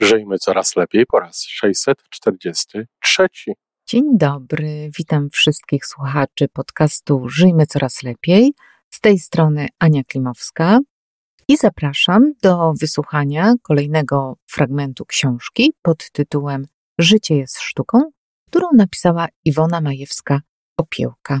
Żyjmy coraz lepiej po raz 643. Dzień dobry, witam wszystkich słuchaczy podcastu Żyjmy Coraz Lepiej. Z tej strony Ania Klimowska i zapraszam do wysłuchania kolejnego fragmentu książki pod tytułem Życie jest sztuką, którą napisała Iwona Majewska-Opiełka.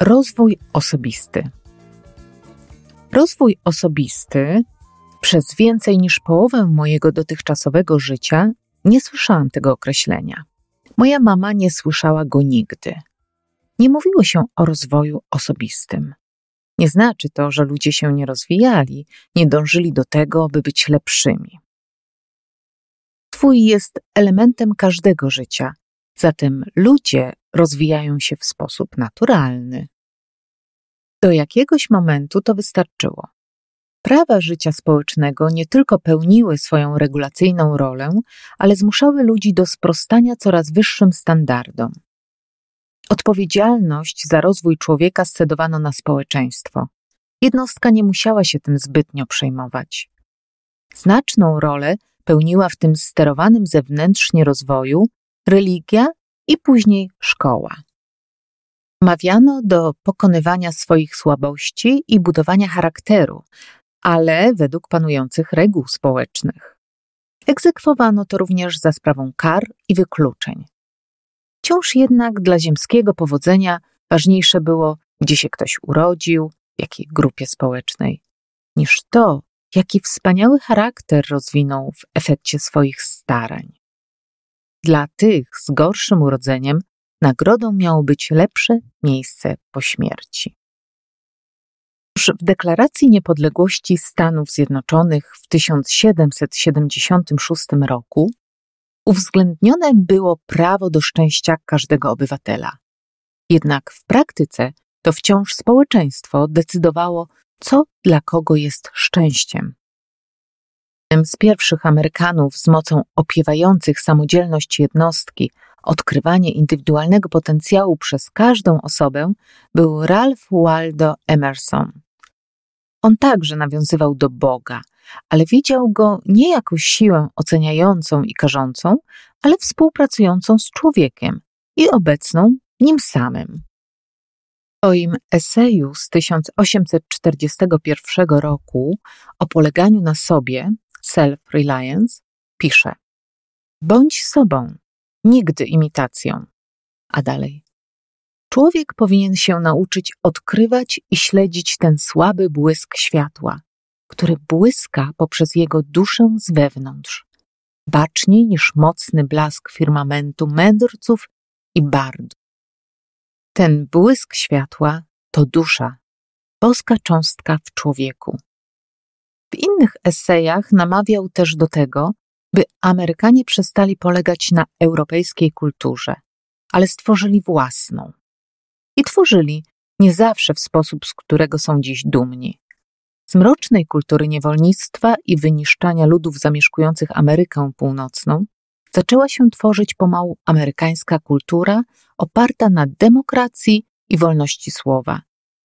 Rozwój osobisty. Rozwój osobisty przez więcej niż połowę mojego dotychczasowego życia nie słyszałam tego określenia. Moja mama nie słyszała go nigdy. Nie mówiło się o rozwoju osobistym. Nie znaczy to, że ludzie się nie rozwijali, nie dążyli do tego, by być lepszymi. Twój jest elementem każdego życia, zatem ludzie rozwijają się w sposób naturalny. Do jakiegoś momentu to wystarczyło. Prawa życia społecznego nie tylko pełniły swoją regulacyjną rolę, ale zmuszały ludzi do sprostania coraz wyższym standardom. Odpowiedzialność za rozwój człowieka scedowano na społeczeństwo. Jednostka nie musiała się tym zbytnio przejmować. Znaczną rolę pełniła w tym sterowanym zewnętrznie rozwoju religia i później szkoła. Mawiano do pokonywania swoich słabości i budowania charakteru, ale według panujących reguł społecznych. Egzekwowano to również za sprawą kar i wykluczeń. Wciąż jednak dla ziemskiego powodzenia ważniejsze było, gdzie się ktoś urodził, w jakiej grupie społecznej, niż to, jaki wspaniały charakter rozwinął w efekcie swoich starań. Dla tych z gorszym urodzeniem nagrodą miało być lepsze miejsce po śmierci. Już w Deklaracji Niepodległości Stanów Zjednoczonych w 1776 roku uwzględnione było prawo do szczęścia każdego obywatela. Jednak w praktyce to wciąż społeczeństwo decydowało, co dla kogo jest szczęściem. Jednym z pierwszych Amerykanów z mocą opiewających samodzielność jednostki, odkrywanie indywidualnego potencjału przez każdą osobę był Ralph Waldo Emerson. On także nawiązywał do Boga, ale widział go nie jako siłę oceniającą i karzącą, ale współpracującą z człowiekiem i obecną nim samym. W swoim eseju z 1841 roku o poleganiu na sobie Self-Reliance pisze: Bądź sobą, nigdy imitacją. A dalej. Człowiek powinien się nauczyć odkrywać i śledzić ten słaby błysk światła, który błyska poprzez jego duszę z wewnątrz, baczniej niż mocny blask firmamentu mędrców i bardów. Ten błysk światła to dusza, boska cząstka w człowieku. Innych esejach namawiał też do tego, by Amerykanie przestali polegać na europejskiej kulturze, ale stworzyli własną. I tworzyli nie zawsze w sposób, z którego są dziś dumni. Z mrocznej kultury niewolnictwa i wyniszczania ludów zamieszkujących Amerykę Północną zaczęła się tworzyć pomału amerykańska kultura oparta na demokracji i wolności słowa,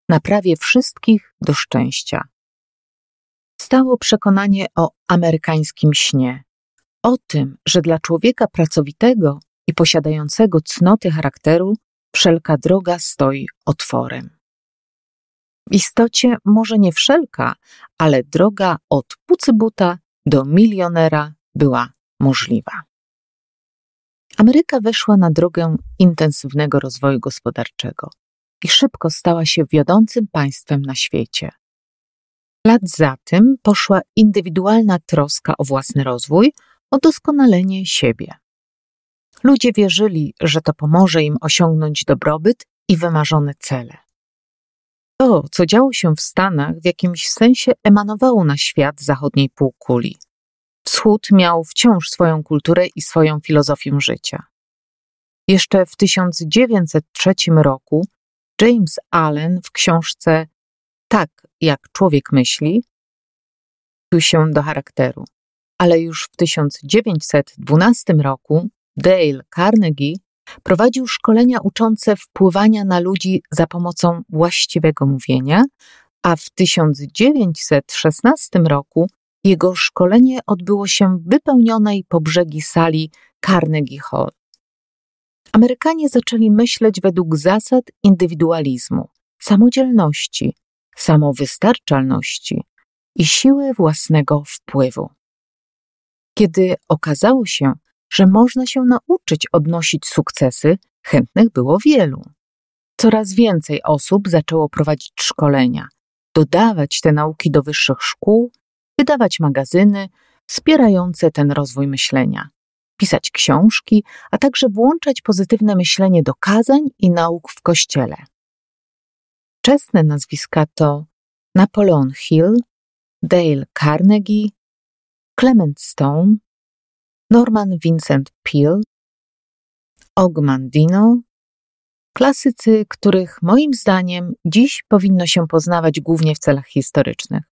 na prawie wszystkich do szczęścia. Stało przekonanie o amerykańskim śnie, o tym, że dla człowieka pracowitego i posiadającego cnoty charakteru wszelka droga stoi otworem. W istocie może nie wszelka, ale droga od pucybuta do milionera była możliwa. Ameryka weszła na drogę intensywnego rozwoju gospodarczego i szybko stała się wiodącym państwem na świecie. Lat za tym poszła indywidualna troska o własny rozwój, o doskonalenie siebie. Ludzie wierzyli, że to pomoże im osiągnąć dobrobyt i wymarzone cele. To, co działo się w Stanach, w jakimś sensie emanowało na świat zachodniej półkuli. Wschód miał wciąż swoją kulturę i swoją filozofię życia. Jeszcze w 1903 roku James Allen w książce Tak, jak człowiek myśli, tu się do charakteru, ale już w 1912 roku Dale Carnegie prowadził szkolenia uczące wpływania na ludzi za pomocą właściwego mówienia, a w 1916 roku jego szkolenie odbyło się w wypełnionej po brzegi sali Carnegie Hall. Amerykanie zaczęli myśleć według zasad indywidualizmu, samodzielności, samowystarczalności i siły własnego wpływu. Kiedy okazało się, że można się nauczyć odnosić sukcesy, chętnych było wielu. Coraz więcej osób zaczęło prowadzić szkolenia, dodawać te nauki do wyższych szkół, wydawać magazyny wspierające ten rozwój myślenia, pisać książki, a także włączać pozytywne myślenie do kazań i nauk w kościele. Czesne nazwiska to Napoleon Hill, Dale Carnegie, Clement Stone, Norman Vincent Peale, Ogman Dino, klasycy, których moim zdaniem dziś powinno się poznawać głównie w celach historycznych.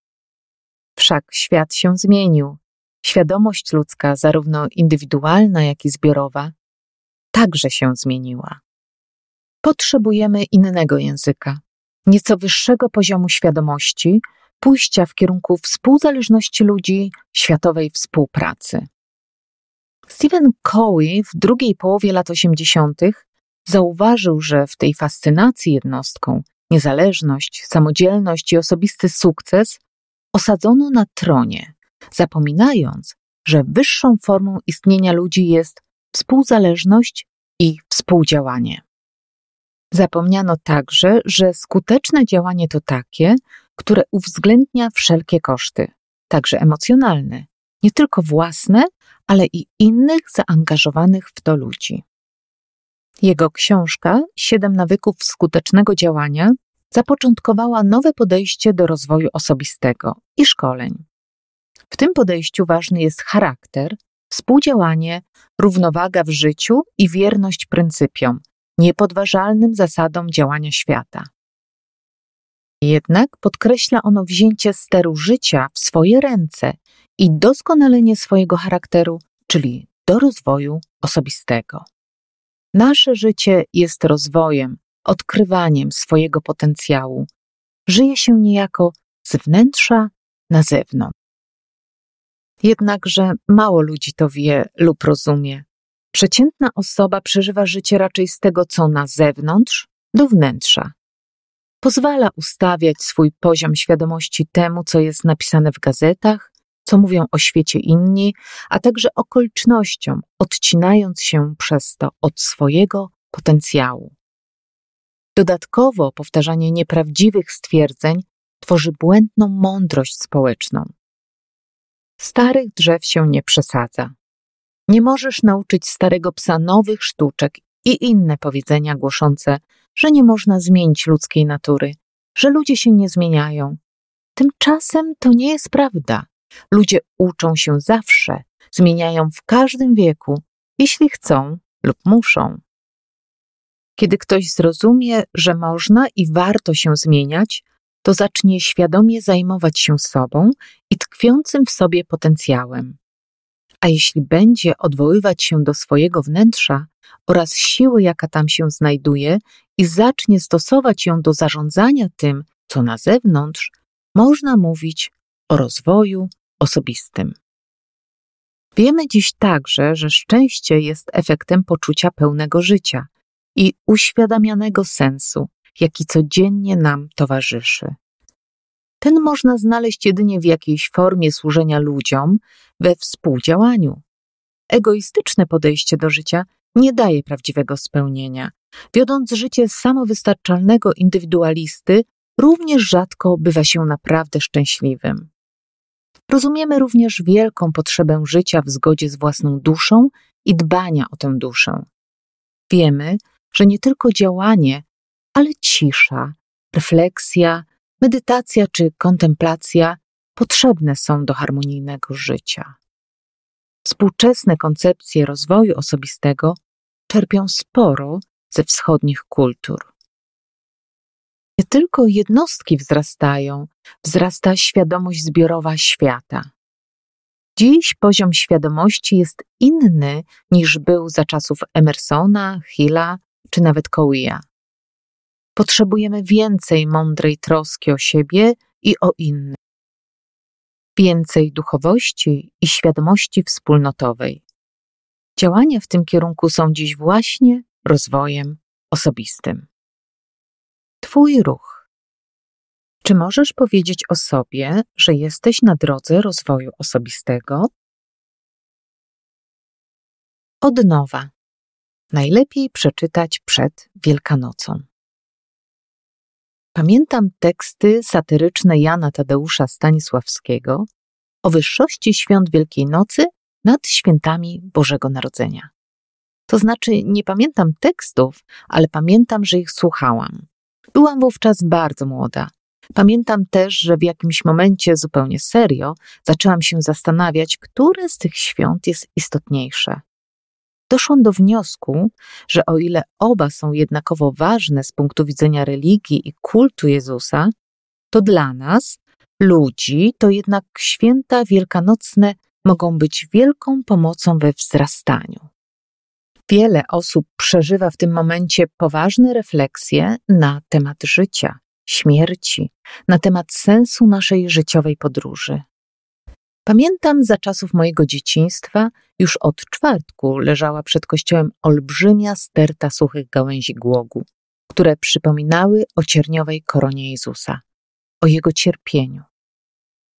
Wszak świat się zmienił. Świadomość ludzka, zarówno indywidualna, jak i zbiorowa, także się zmieniła. Potrzebujemy innego języka, nieco wyższego poziomu świadomości, pójścia w kierunku współzależności ludzi, światowej współpracy. Stephen Covey w drugiej połowie lat 80. zauważył, że w tej fascynacji jednostką niezależność, samodzielność i osobisty sukces osadzono na tronie, zapominając, że wyższą formą istnienia ludzi jest współzależność i współdziałanie. Zapomniano także, że skuteczne działanie to takie, które uwzględnia wszelkie koszty, także emocjonalne, nie tylko własne, ale i innych zaangażowanych w to ludzi. Jego książka Siedem nawyków skutecznego działania zapoczątkowała nowe podejście do rozwoju osobistego i szkoleń. W tym podejściu ważny jest charakter, współdziałanie, równowaga w życiu i wierność pryncypiom, niepodważalnym zasadom działania świata. Jednak podkreśla ono wzięcie steru życia w swoje ręce i doskonalenie swojego charakteru, czyli do rozwoju osobistego. Nasze życie jest rozwojem, odkrywaniem swojego potencjału. Żyje się niejako z wnętrza na zewnątrz. Jednakże mało ludzi to wie lub rozumie. Przeciętna osoba przeżywa życie raczej z tego, co na zewnątrz, do wnętrza. Pozwala ustawiać swój poziom świadomości temu, co jest napisane w gazetach, co mówią o świecie inni, a także okolicznościom, odcinając się przez to od swojego potencjału. Dodatkowo powtarzanie nieprawdziwych stwierdzeń tworzy błędną mądrość społeczną. Starych drzew się nie przesadza. Nie możesz nauczyć starego psa nowych sztuczek i inne powiedzenia głoszące, że nie można zmienić ludzkiej natury, że ludzie się nie zmieniają. Tymczasem to nie jest prawda. Ludzie uczą się zawsze, zmieniają w każdym wieku, jeśli chcą lub muszą. Kiedy ktoś zrozumie, że można i warto się zmieniać, to zacznie świadomie zajmować się sobą i tkwiącym w sobie potencjałem. A jeśli będzie odwoływać się do swojego wnętrza oraz siły, jaka tam się znajduje, i zacznie stosować ją do zarządzania tym, co na zewnątrz, można mówić o rozwoju osobistym. Wiemy dziś także, że szczęście jest efektem poczucia pełnego życia i uświadamianego sensu, jaki codziennie nam towarzyszy. Ten można znaleźć jedynie w jakiejś formie służenia ludziom, we współdziałaniu. Egoistyczne podejście do życia nie daje prawdziwego spełnienia. Wiodąc życie samowystarczalnego indywidualisty, również rzadko bywa się naprawdę szczęśliwym. Rozumiemy również wielką potrzebę życia w zgodzie z własną duszą i dbania o tę duszę. Wiemy, że nie tylko działanie, ale cisza, refleksja, medytacja czy kontemplacja potrzebne są do harmonijnego życia. Współczesne koncepcje rozwoju osobistego czerpią sporo ze wschodnich kultur. Nie tylko jednostki wzrastają, wzrasta świadomość zbiorowa świata. Dziś poziom świadomości jest inny niż był za czasów Emersona, Hilla czy nawet Coeya. Potrzebujemy więcej mądrej troski o siebie i o innych, więcej duchowości i świadomości wspólnotowej. Działania w tym kierunku są dziś właśnie rozwojem osobistym. Twój ruch. Czy możesz powiedzieć o sobie, że jesteś na drodze rozwoju osobistego? Od nowa. Najlepiej przeczytać przed Wielkanocą. Pamiętam teksty satyryczne Jana Tadeusza Stanisławskiego o wyższości świąt Wielkiej Nocy nad świętami Bożego Narodzenia. To znaczy, nie pamiętam tekstów, ale pamiętam, że ich słuchałam. Byłam wówczas bardzo młoda. Pamiętam też, że w jakimś momencie zupełnie serio zaczęłam się zastanawiać, które z tych świąt jest istotniejsze. Doszłam do wniosku, że o ile oba są jednakowo ważne z punktu widzenia religii i kultu Jezusa, to dla nas, ludzi, to jednak święta wielkanocne mogą być wielką pomocą we wzrastaniu. Wiele osób przeżywa w tym momencie poważne refleksje na temat życia, śmierci, na temat sensu naszej życiowej podróży. Pamiętam za czasów mojego dzieciństwa, już od czwartku leżała przed kościołem olbrzymia sterta suchych gałęzi głogu, które przypominały o cierniowej koronie Jezusa, o jego cierpieniu.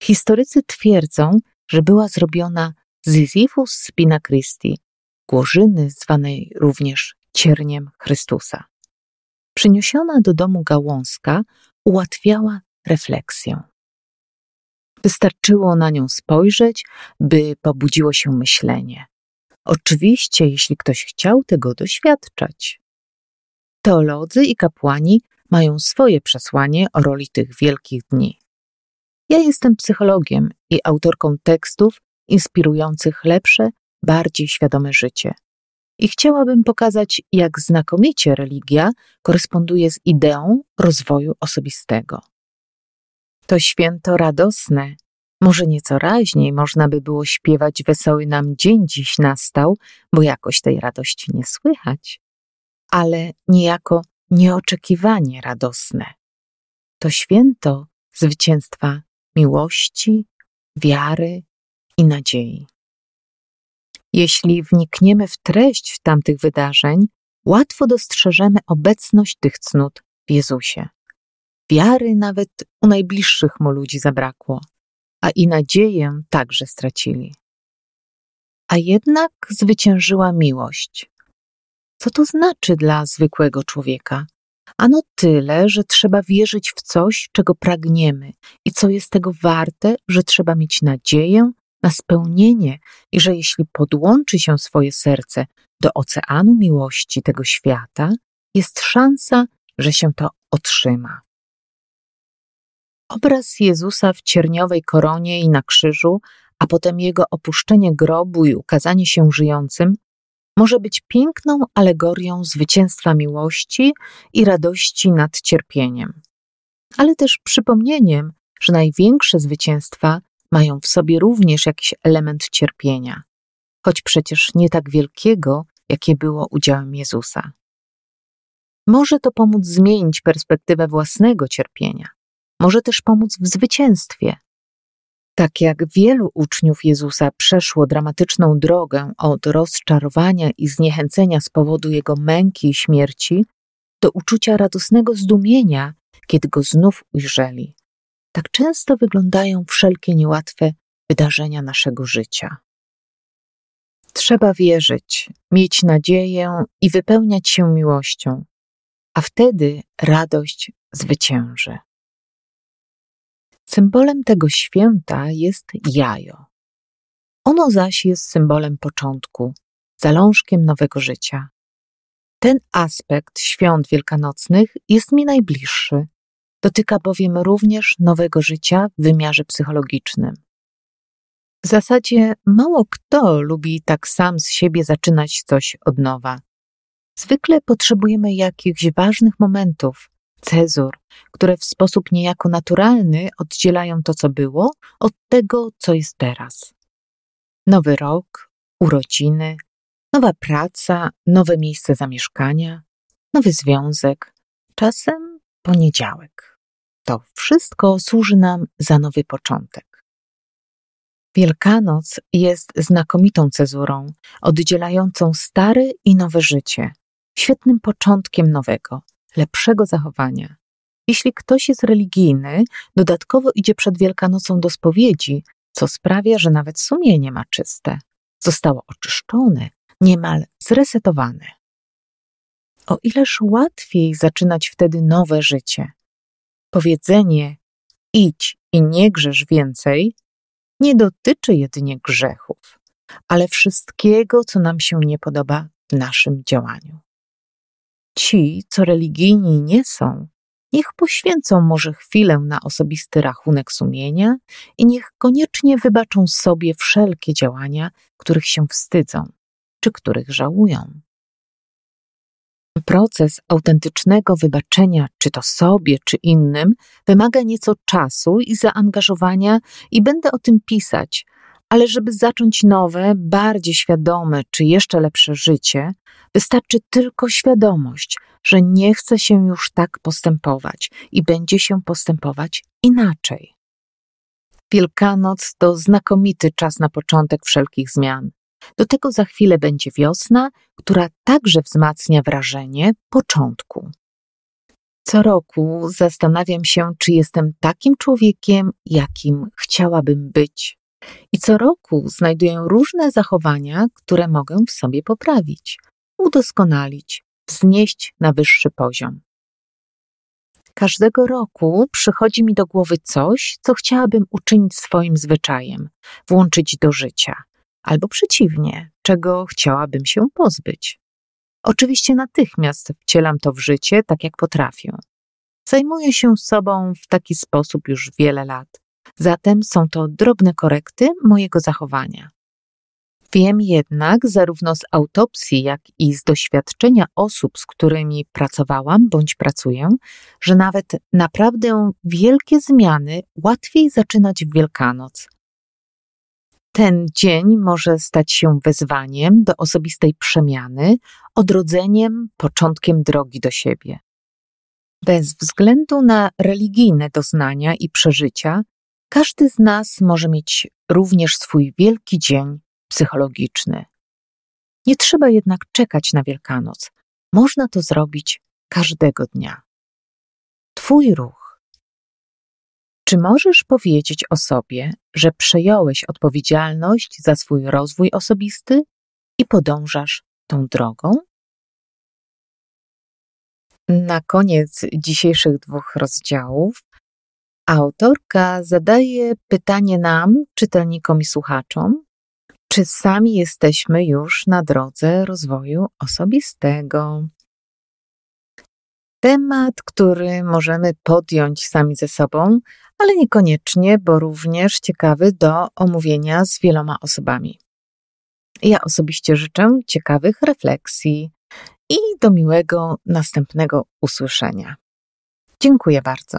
Historycy twierdzą, że była zrobiona z Sisyphus spina Christi, głożyny zwanej również cierniem Chrystusa. Przyniesiona do domu gałązka ułatwiała refleksję. Wystarczyło na nią spojrzeć, by pobudziło się myślenie. Oczywiście, jeśli ktoś chciał tego doświadczać. Teolodzy i kapłani mają swoje przesłanie o roli tych wielkich dni. Ja jestem psychologiem i autorką tekstów inspirujących lepsze, bardziej świadome życie. I chciałabym pokazać, jak znakomicie religia koresponduje z ideą rozwoju osobistego. To święto radosne. Może nieco raźniej można by było śpiewać wesoły nam dzień dziś nastał, bo jakoś tej radości nie słychać, ale niejako nieoczekiwanie radosne. To święto zwycięstwa miłości, wiary i nadziei. Jeśli wnikniemy w treść tamtych wydarzeń, łatwo dostrzeżemy obecność tych cnót w Jezusie. Wiary nawet u najbliższych mu ludzi zabrakło, a i nadzieję także stracili. A jednak zwyciężyła miłość. Co to znaczy dla zwykłego człowieka? Ano tyle, że trzeba wierzyć w coś, czego pragniemy i co jest tego warte, że trzeba mieć nadzieję na spełnienie i że jeśli podłączy się swoje serce do oceanu miłości tego świata, jest szansa, że się to otrzyma. Obraz Jezusa w cierniowej koronie i na krzyżu, a potem jego opuszczenie grobu i ukazanie się żyjącym, może być piękną alegorią zwycięstwa miłości i radości nad cierpieniem, ale też przypomnieniem, że największe zwycięstwa mają w sobie również jakiś element cierpienia, choć przecież nie tak wielkiego, jakie było udziałem Jezusa. Może to pomóc zmienić perspektywę własnego cierpienia, może też pomóc w zwycięstwie. Tak jak wielu uczniów Jezusa przeszło dramatyczną drogę od rozczarowania i zniechęcenia z powodu jego męki i śmierci do uczucia radosnego zdumienia, kiedy go znów ujrzeli. Tak często wyglądają wszelkie niełatwe wydarzenia naszego życia. Trzeba wierzyć, mieć nadzieję i wypełniać się miłością, a wtedy radość zwycięży. Symbolem tego święta jest jajo. Ono zaś jest symbolem początku, zalążkiem nowego życia. Ten aspekt świąt wielkanocnych jest mi najbliższy, Dotyka bowiem również nowego życia w wymiarze psychologicznym. W zasadzie mało kto lubi tak sam z siebie zaczynać coś od nowa. Zwykle potrzebujemy jakichś ważnych momentów, cezur, które w sposób niejako naturalny oddzielają to, co było, od tego, co jest teraz. Nowy rok, urodziny, nowa praca, nowe miejsce zamieszkania, nowy związek, czasem poniedziałek. To wszystko służy nam za nowy początek. Wielkanoc jest znakomitą cezurą, oddzielającą stare i nowe życie, świetnym początkiem nowego, lepszego zachowania. Jeśli ktoś jest religijny, dodatkowo idzie przed Wielkanocą do spowiedzi, co sprawia, że nawet sumienie ma czyste. Zostało oczyszczone, niemal zresetowane. O ileż łatwiej zaczynać wtedy nowe życie. Powiedzenie idź i nie grzesz więcej nie dotyczy jedynie grzechów, ale wszystkiego, co nam się nie podoba w naszym działaniu. Ci, co religijni nie są, niech poświęcą może chwilę na osobisty rachunek sumienia i niech koniecznie wybaczą sobie wszelkie działania, których się wstydzą czy których żałują. Proces autentycznego wybaczenia, czy to sobie, czy innym, wymaga nieco czasu i zaangażowania, i będę o tym pisać, ale żeby zacząć nowe, bardziej świadome czy jeszcze lepsze życie, wystarczy tylko świadomość, że nie chce się już tak postępować i będzie się postępować inaczej. Wielkanoc to znakomity czas na początek wszelkich zmian. Do tego za chwilę będzie wiosna, która także wzmacnia wrażenie początku. Co roku zastanawiam się, czy jestem takim człowiekiem, jakim chciałabym być. I co roku znajduję różne zachowania, które mogę w sobie poprawić, udoskonalić, wznieść na wyższy poziom. Każdego roku przychodzi mi do głowy coś, co chciałabym uczynić swoim zwyczajem, włączyć do życia, albo przeciwnie, czego chciałabym się pozbyć. Oczywiście natychmiast wcielam to w życie tak, jak potrafię. Zajmuję się sobą w taki sposób już wiele lat, zatem są to drobne korekty mojego zachowania. Wiem jednak, zarówno z autopsji, jak i z doświadczenia osób, z którymi pracowałam bądź pracuję, że nawet naprawdę wielkie zmiany łatwiej zaczynać w Wielkanoc, ten dzień może stać się wezwaniem do osobistej przemiany, odrodzeniem, początkiem drogi do siebie. Bez względu na religijne doznania i przeżycia, każdy z nas może mieć również swój wielki dzień psychologiczny. Nie trzeba jednak czekać na Wielkanoc. Można to zrobić każdego dnia. Twój ruch czy możesz powiedzieć o sobie, że przejąłeś odpowiedzialność za swój rozwój osobisty i podążasz tą drogą? Na koniec dzisiejszych dwóch rozdziałów autorka zadaje pytanie nam, czytelnikom i słuchaczom, czy sami jesteśmy już na drodze rozwoju osobistego. Temat, który możemy podjąć sami ze sobą, ale niekoniecznie, bo również ciekawy do omówienia z wieloma osobami. Ja osobiście życzę ciekawych refleksji i do miłego następnego usłyszenia. Dziękuję bardzo.